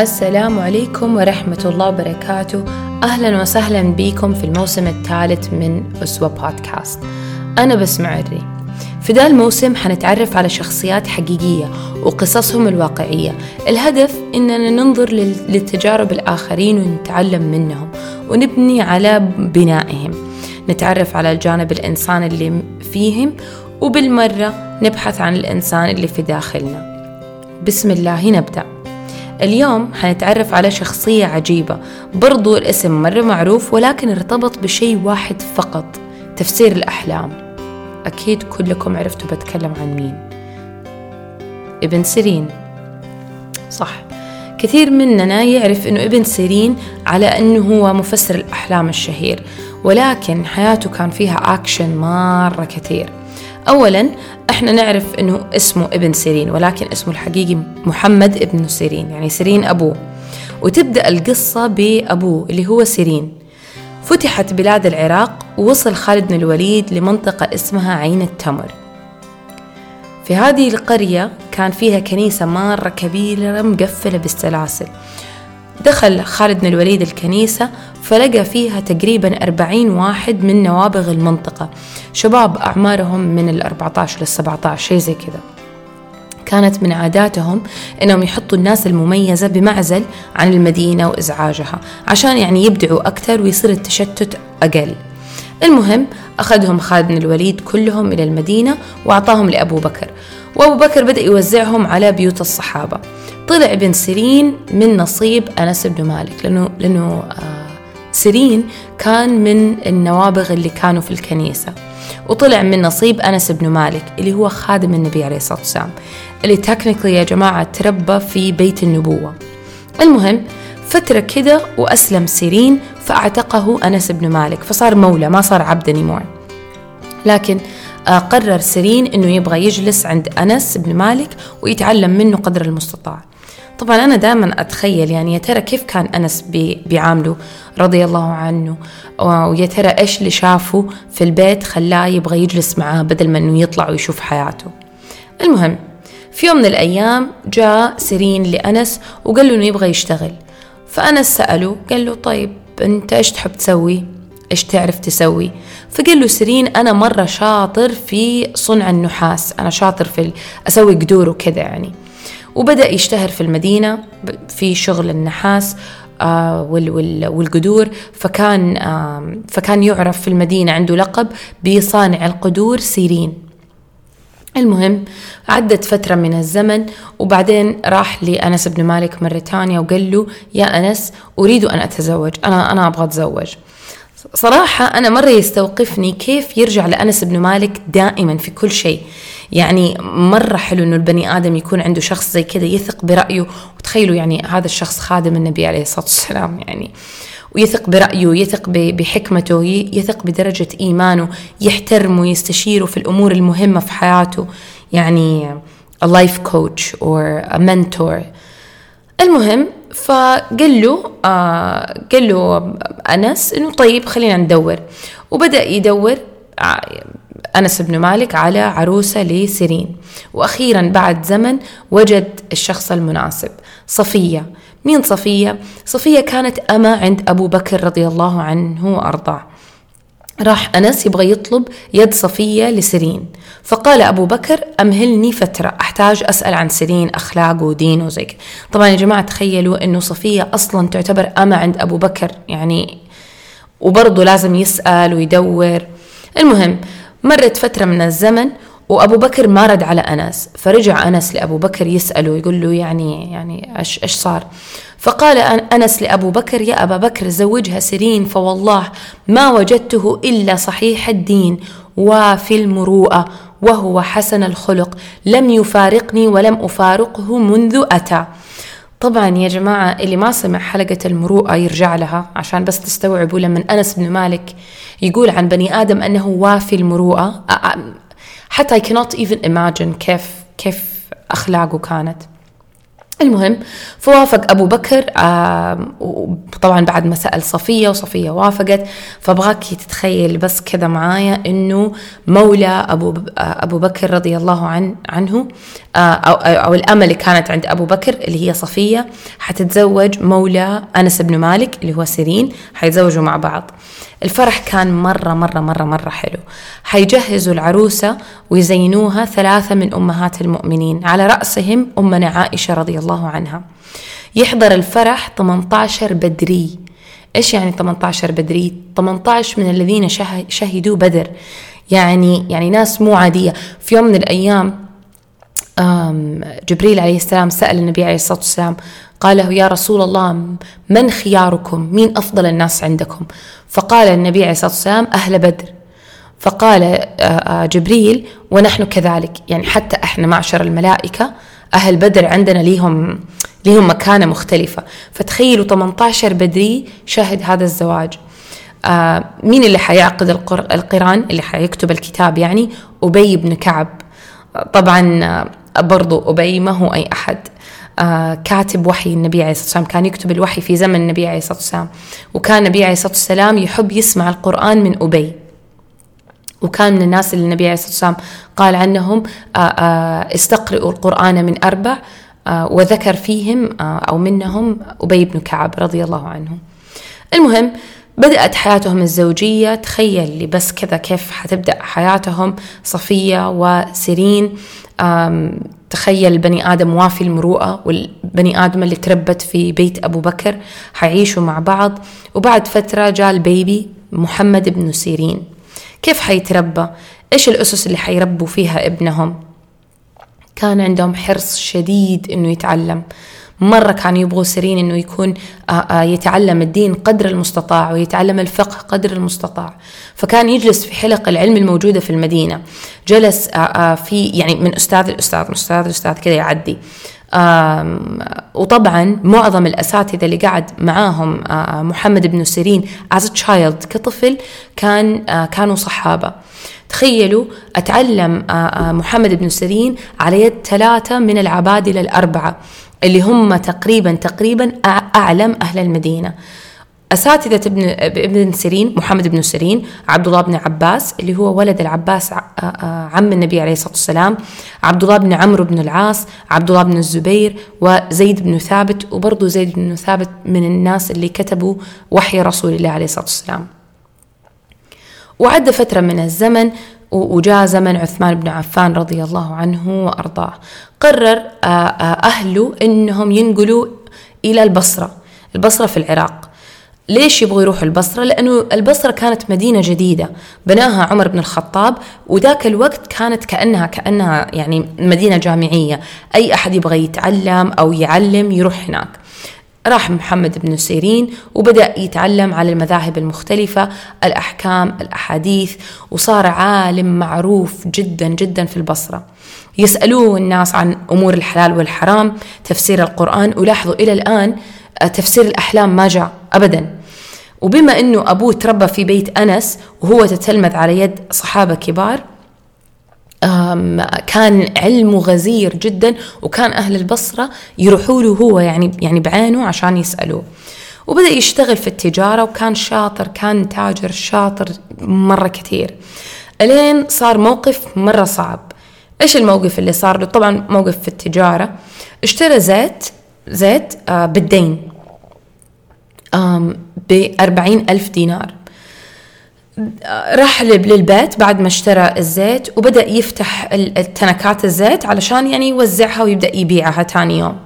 السلام عليكم ورحمة الله وبركاته. أهلا وسهلا بكم في الموسم الثالث من أسوة بودكاست. أنا بسمع الري. في ذا الموسم حنتعرف على شخصيات حقيقية وقصصهم الواقعية. الهدف إننا ننظر للتجارب الآخرين ونتعلم منهم ونبني على بنائهم. نتعرف على الجانب الإنساني اللي فيهم وبالمرة نبحث عن الإنسان اللي في داخلنا. بسم الله نبدأ. اليوم حنتعرف على شخصية عجيبة. برضو الاسم مرة معروف ولكن ارتبط بشيء واحد فقط تفسير الأحلام. أكيد كلكم عرفتوا بتكلم عن مين. ابن سيرين. صح. كثير مننا يعرف أنه ابن سيرين على أنه هو مفسر الأحلام الشهير ولكن حياته كان فيها أكشن مرة كثير. أولا إحنا نعرف إنه اسمه ابن سيرين ولكن اسمه الحقيقي محمد ابن سيرين يعني سيرين أبوه. وتبدأ القصة بأبوه اللي هو سيرين. فتحت بلاد العراق ووصل خالد بن الوليد لمنطقة اسمها عين التمر. في هذه القرية كان فيها كنيسة مرة كبيرة مقفلة بالسلاسل. دخل خالد بن الوليد الكنيسة فلقى فيها تقريبا أربعين واحد من نوابغ المنطقة. شباب أعمارهم من الأربعة عشر للسبعة عشر شيء زي كذا. كانت من عاداتهم إنهم يحطوا الناس المميزة بمعزل عن المدينة وإزعاجها عشان يعني يبدعوا أكثر ويصير التشتت أقل. المهم أخذهم خالد بن الوليد كلهم إلى المدينة وأعطاهم لأبو بكر. وأبو بكر بدأ يوزعهم على بيوت الصحابة. طلع ابن سيرين من نصيب أنس بن مالك لأنه لأنه آه سيرين كان من النوابغ اللي كانوا في الكنيسة. وطلع من نصيب أنس بن مالك اللي هو خادم النبي عليه الصلاة والسلام اللي technically يا جماعة تربى في بيت النبوة. المهم فترة كده وأسلم سيرين فأعتقه أنس بن مالك فصار مولى ما صار عبد anymore لكن آه، قرر سيرين أنه يبغى يجلس عند أنس بن مالك ويتعلم منه قدر المستطاع. طبعا أنا دائما أتخيل يعني يا ترى كيف كان أنس بيعامله رضي الله عنه؟ ويا ترى إيش اللي شافه في البيت خلاه يبغى يجلس معاه بدل ما أنه يطلع ويشوف حياته. المهم في يوم من الأيام جاء سيرين لأنس وقال له أنه يبغى يشتغل. فأنس سأله قال له طيب أنت إيش تحب تسوي؟ إيش تعرف تسوي؟ فقال له سيرين أنا مرة شاطر في صنع النحاس. أنا شاطر في أسوي قدور وكذا يعني. وبدأ يشتهر في المدينة في شغل النحاس آه والقدور. فكان آه فكان يعرف في المدينة عنده لقب بصانع القدور سيرين. المهم عدت فترة من الزمن وبعدين راح لأنس بن مالك مرة ثانية وقال له يا أنس أريد أن أتزوج أنا أنا أبغى أتزوج. صراحة أنا مرة يستوقفني كيف يرجع لأنس بن مالك دائما في كل شيء. يعني مرة حلو إنه البني آدم يكون عنده شخص زي كذا يثق برأيه. وتخيلوا يعني هذا الشخص خادم النبي عليه الصلاة والسلام يعني. ويثق برأيه يثق بحكمته يثق بدرجة إيمانه يحترمه يستشيره في الأمور المهمة في حياته. يعني a life coach or a mentor. المهم فقال له آه قال له أنس إنه طيب خلينا ندور. وبدأ يدور آه، أنس بن مالك على عروسة لسيرين. وأخيرا بعد زمن وجد الشخص المناسب صفية. مين صفية؟ صفية كانت أما عند أبو بكر رضي الله عنه وأرضاه. راح أنس يبغى يطلب يد صفية لسيرين. فقال أبو بكر أمهلني فترة أحتاج أسأل عن سيرين أخلاقه ودينه وزي كده طبعا يا جماعة تخيلوا أنه صفية أصلا تعتبر أما عند أبو بكر يعني وبرضه لازم يسأل ويدور. المهم مرت فترة من الزمن وأبو بكر ما رد على أنس فرجع أنس لأبو بكر يسأله يقول له يعني يعني إيش إيش صار؟ فقال أنس لأبو بكر يا أبا بكر زوجها سيرين فوالله ما وجدته إلا صحيح الدين وفي المروءة. وهو حسن الخلق. لم يفارقني ولم أفارقه منذ أتى. طبعا يا جماعة اللي ما سمع حلقة المروءة يرجع لها عشان بس تستوعبوا لما أنس بن مالك يقول عن بني آدم أنه وافي المروءة. حتى I cannot even imagine كيف كيف أخلاقه كانت. المهم فوافق أبو بكر طبعا بعد ما سأل صفية وصفية وافقت. فأبغاك تتخيل بس كذا معايا إنه مولى أبو أبو بكر رضي الله عن عنه أو, أو الأمة اللي كانت عند أبو بكر اللي هي صفية حتتزوج مولى أنس بن مالك اللي هو سيرين حيتزوجوا مع بعض. الفرح كان مرة مرة مرة مرة حلو. حيجهزوا العروسة ويزينوها ثلاثة من أمهات المؤمنين. على رأسهم أمنا عائشة رضي الله عنها. يحضر الفرح 18 بدري. إيش يعني 18 بدري؟ 18 من الذين شهدوا بدر. يعني يعني ناس مو عادية. في يوم من الأيام جبريل عليه السلام سأل النبي عليه الصلاة والسلام قال له يا رسول الله من خياركم؟ مين أفضل الناس عندكم؟ فقال النبي عليه الصلاة والسلام أهل بدر. فقال آه، آه، جبريل ونحن كذلك. يعني حتى إحنا معشر الملائكة أهل بدر عندنا ليهم ليهم مكانة مختلفة. فتخيلوا 18 بدري شهد هذا الزواج. آه مين اللي حيعقد القرآن اللي حيكتب الكتاب؟ يعني أبي بن كعب. طبعا برضو أبي ما هو أي أحد. آه كاتب وحي النبي عليه الصلاة والسلام كان يكتب الوحي في زمن النبي عليه الصلاة والسلام. وكان النبي عليه الصلاة والسلام يحب يسمع القرآن من أبي. وكان من الناس اللي النبي عليه الصلاة والسلام قال عنهم آه آه استقرئوا القرآن من أربع آه وذكر فيهم أو منهم أبي بن كعب رضي الله عنه. المهم بدأت حياتهم الزوجية تخيل بس كذا كيف حتبدأ حياتهم صفية وسيرين. تخيل البني آدم وافي المروءة والبني آدم اللي تربت في بيت أبو بكر حيعيشوا مع بعض. وبعد فترة جاء البيبي محمد بن سيرين. كيف حيتربى؟ إيش الأسس اللي حيربوا فيها ابنهم؟ كان عندهم حرص شديد إنه يتعلم. مرة كانوا يبغوا سيرين أنه يكون آه، آه، يتعلم الدين قدر المستطاع ويتعلم الفقه قدر المستطاع. فكان يجلس في حلق العلم الموجودة في المدينة. جلس آه، في يعني من أستاذ الأستاذ من أستاذ الأستاذ كذا يعدي. وطبعا معظم الأساتذة اللي قعد معاهم محمد بن سيرين a child كطفل كان كانوا صحابة. تخيلوا أتعلم محمد بن سيرين على يد ثلاثة من العبادلة الأربعة. اللي هم تقريبا تقريبا أعلم أهل المدينة. أساتذة ابن ابن سيرين محمد بن سيرين عبد الله بن عباس اللي هو ولد العباس عم النبي عليه الصلاة والسلام عبد الله بن عمرو بن العاص عبد الله بن الزبير وزيد بن ثابت وبرضه زيد بن ثابت من الناس اللي كتبوا وحي رسول الله عليه الصلاة والسلام. وعد فترة من الزمن وجاء زمن عثمان بن عفان رضي الله عنه وأرضاه. قرر آه، آه، أهله أنهم ينقلوا إلى البصرة البصرة في العراق. ليش يبغوا يروحوا البصرة؟ لأنه البصرة كانت مدينة جديدة بناها عمر بن الخطاب وذاك الوقت كانت كأنها كأنها يعني مدينة جامعية. أي أحد يبغى يتعلم أو يعلم يروح هناك. راح محمد بن سيرين وبدأ يتعلم على المذاهب المختلفة الأحكام الأحاديث وصار عالم معروف جدا جدا في البصرة. يسألوه الناس عن أمور الحلال والحرام تفسير القرآن ولاحظوا إلى الآن آه، تفسير الأحلام ما جاء أبدا. وبما أنه أبوه تربى في بيت أنس وهو تتلمذ على يد صحابة كبار كان علمه غزير جدا وكان أهل البصرة يروحوا له هو يعني يعني بعينه عشان يسألوه. وبدأ يشتغل في التجارة وكان شاطر كان تاجر شاطر مرة كثير. ألين صار موقف مرة صعب. إيش الموقف اللي صار له؟ طبعا موقف في التجارة. اشترى زيت زيت آه، بالدين. بأربعين ألف دينار. راح للبيت بعد ما اشترى الزيت وبدأ يفتح التنكات الزيت علشان يعني يوزعها ويبدأ يبيعها تاني يوم.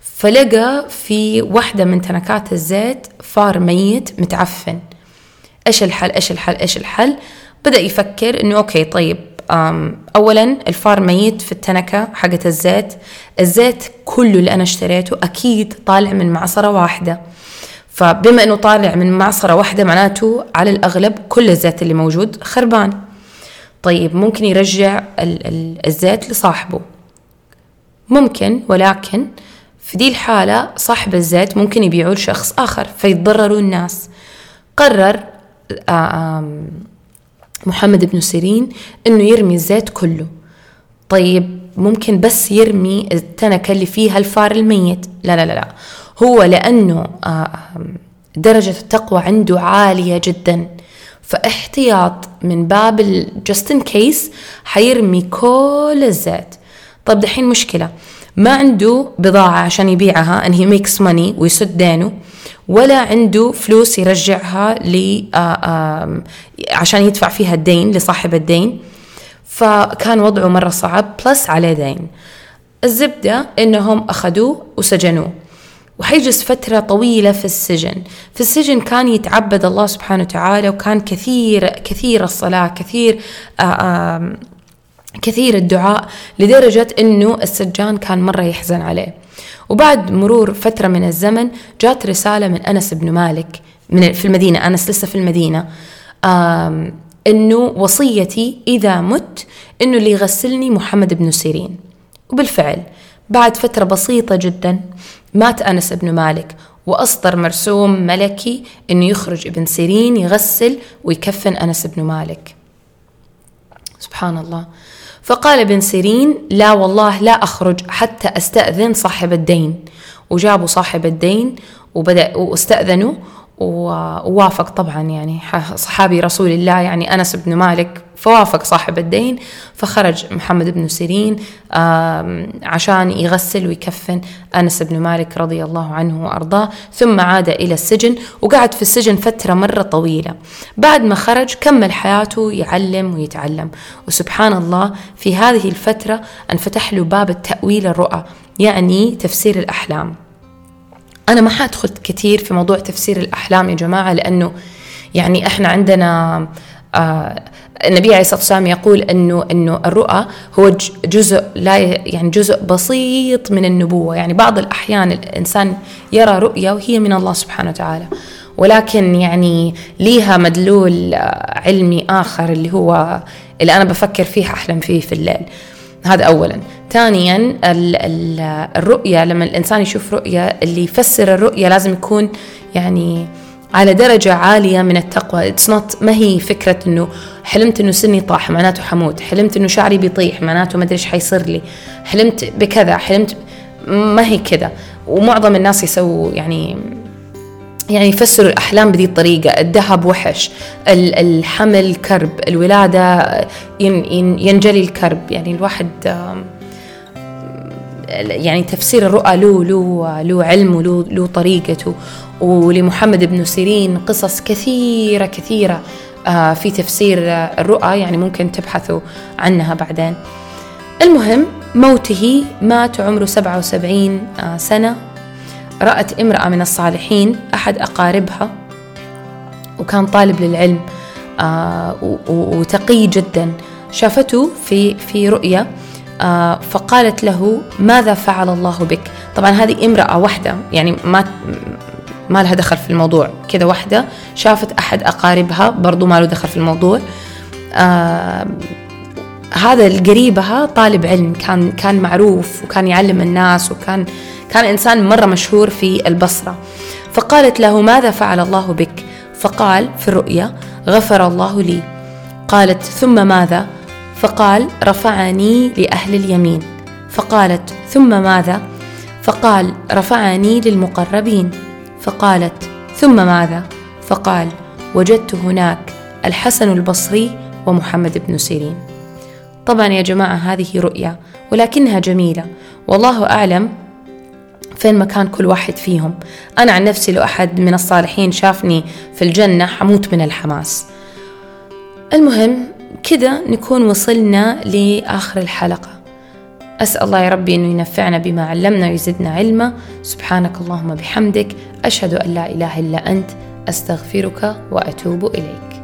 فلقى في واحدة من تنكات الزيت فار ميت متعفن. إيش الحل؟ إيش الحل؟ إيش الحل؟ بدأ يفكر إنه okay طيب اولا الفار ميت في التنكة حقت الزيت. الزيت كله اللي أنا اشتريته أكيد طالع من معصرة واحدة. فبما إنه طالع من معصرة واحدة معناته على الأغلب كل الزيت اللي موجود خربان. طيب ممكن يرجع الزيت لصاحبه. ممكن ولكن في دي الحالة صاحب الزيت ممكن يبيعوه لشخص آخر فيتضرروا الناس. قرر محمد بن سيرين إنه يرمي الزيت كله. طيب ممكن بس يرمي التنكة اللي فيها الفار الميت. لا لا لا, لا. هو لأنه آه، درجة التقوى عنده عالية جدا. فاحتياط من باب ال just in case حيرمي كل الزيت. طب دحين مشكلة. ما عنده بضاعة عشان يبيعها and he makes money ويسد دينه ولا عنده فلوس يرجعها آه، عشان يدفع فيها الدين لصاحب الدين. فكان وضعه مرة صعب plus عليه دين. الزبدة إنهم أخذوه وسجنوه. وحيجلس فترة طويلة في السجن. في السجن كان يتعبد الله سبحانه وتعالى وكان كثير كثير الصلاة كثير آآ آآ كثير الدعاء لدرجة أنه السجان كان مرة يحزن عليه. وبعد مرور فترة من الزمن جات رسالة من أنس بن مالك من في المدينة أنس لسه في المدينة أنه وصيتي إذا مت أنه اللي يغسلني محمد بن سيرين. وبالفعل بعد فترة بسيطة جدا مات أنس بن مالك وأصدر مرسوم ملكي أنه يخرج ابن سيرين يغسل ويكفن أنس بن مالك. سبحان الله. فقال ابن سيرين لا والله لا أخرج حتى أستأذن صاحب الدين. وجابوا صاحب الدين وبدأ وأستأذنوا ووافق طبعا يعني صحابي رسول الله يعني أنس بن مالك فوافق صاحب الدين فخرج محمد بن سيرين عشان يغسل ويكفن أنس بن مالك رضي الله عنه وأرضاه ثم عاد إلى السجن وقعد في السجن فترة مرة طويلة. بعد ما خرج كمل حياته يعلم ويتعلم. وسبحان الله في هذه الفترة انفتح له باب التأويل الرؤى يعني تفسير الأحلام. أنا ما حأدخل كثير في موضوع تفسير الأحلام يا جماعة لأنه يعني إحنا عندنا آه النبي عليه الصلاة والسلام يقول إنه إنه الرؤى هو جزء لا يعني جزء بسيط من النبوة. يعني بعض الأحيان الإنسان يرى رؤيه وهي من الله سبحانه وتعالى. ولكن يعني ليها مدلول علمي آخر اللي هو اللي أنا بفكر فيه أحلم فيه في الليل. هذا اولا. ثانيا ال ال الرؤية لما الإنسان يشوف رؤية اللي يفسر الرؤية لازم يكون يعني على درجة عالية من التقوى. it's not ما هي فكرة إنه حلمت إنه سني طاح معناته حموت حلمت إنه شعري بيطيح معناته ما أدري إيش حيصير لي. حلمت بكذا حلمت ما هي كذا. ومعظم الناس يسووا يعني يعني يفسروا الأحلام بهذه الطريقة. الذهب وحش الحمل كرب الولادة ينجلي الكرب. يعني الواحد يعني تفسير الرؤى له له له علم وله له طريقته. ولمحمد بن سيرين قصص كثيرة كثيرة آه، في تفسير الرؤى. يعني ممكن تبحثوا عنها بعدين. المهم موته مات عمره 77 آه، سنة. رأت امرأة من الصالحين أحد أقاربها وكان طالب للعلم آه، وتقي جدا. شافته في في رؤيا فقالت له ماذا فعل الله بك؟ طبعا هذه امرأة واحدة يعني ما ما لها دخل في الموضوع. كذا واحدة شافت أحد أقاربها برضو ما له دخل في الموضوع. آه هذا القريبها طالب علم كان كان معروف وكان يعلم الناس وكان كان إنسان مرة مشهور في البصرة. فقالت له ماذا فعل الله بك؟ فقال في الرؤيا غفر الله لي. قالت ثم ماذا؟ فقال رفعني لأهل اليمين. فقالت ثم ماذا؟ فقال رفعني للمقربين. فقالت ثم ماذا؟ فقال وجدت هناك الحسن البصري ومحمد بن سيرين. طبعا يا جماعة هذه رؤيا ولكنها جميلة. والله أعلم فين مكان كل واحد فيهم. أنا عن نفسي لو أحد من الصالحين شافني في الجنة حموت من الحماس. المهم كذا نكون وصلنا لآخر الحلقة. أسأل الله يا ربي أنه ينفعنا بما علمنا ويزدنا علما. سبحانك اللهم بحمدك. أشهد أن لا إله إلا أنت. أستغفرك وأتوب إليك.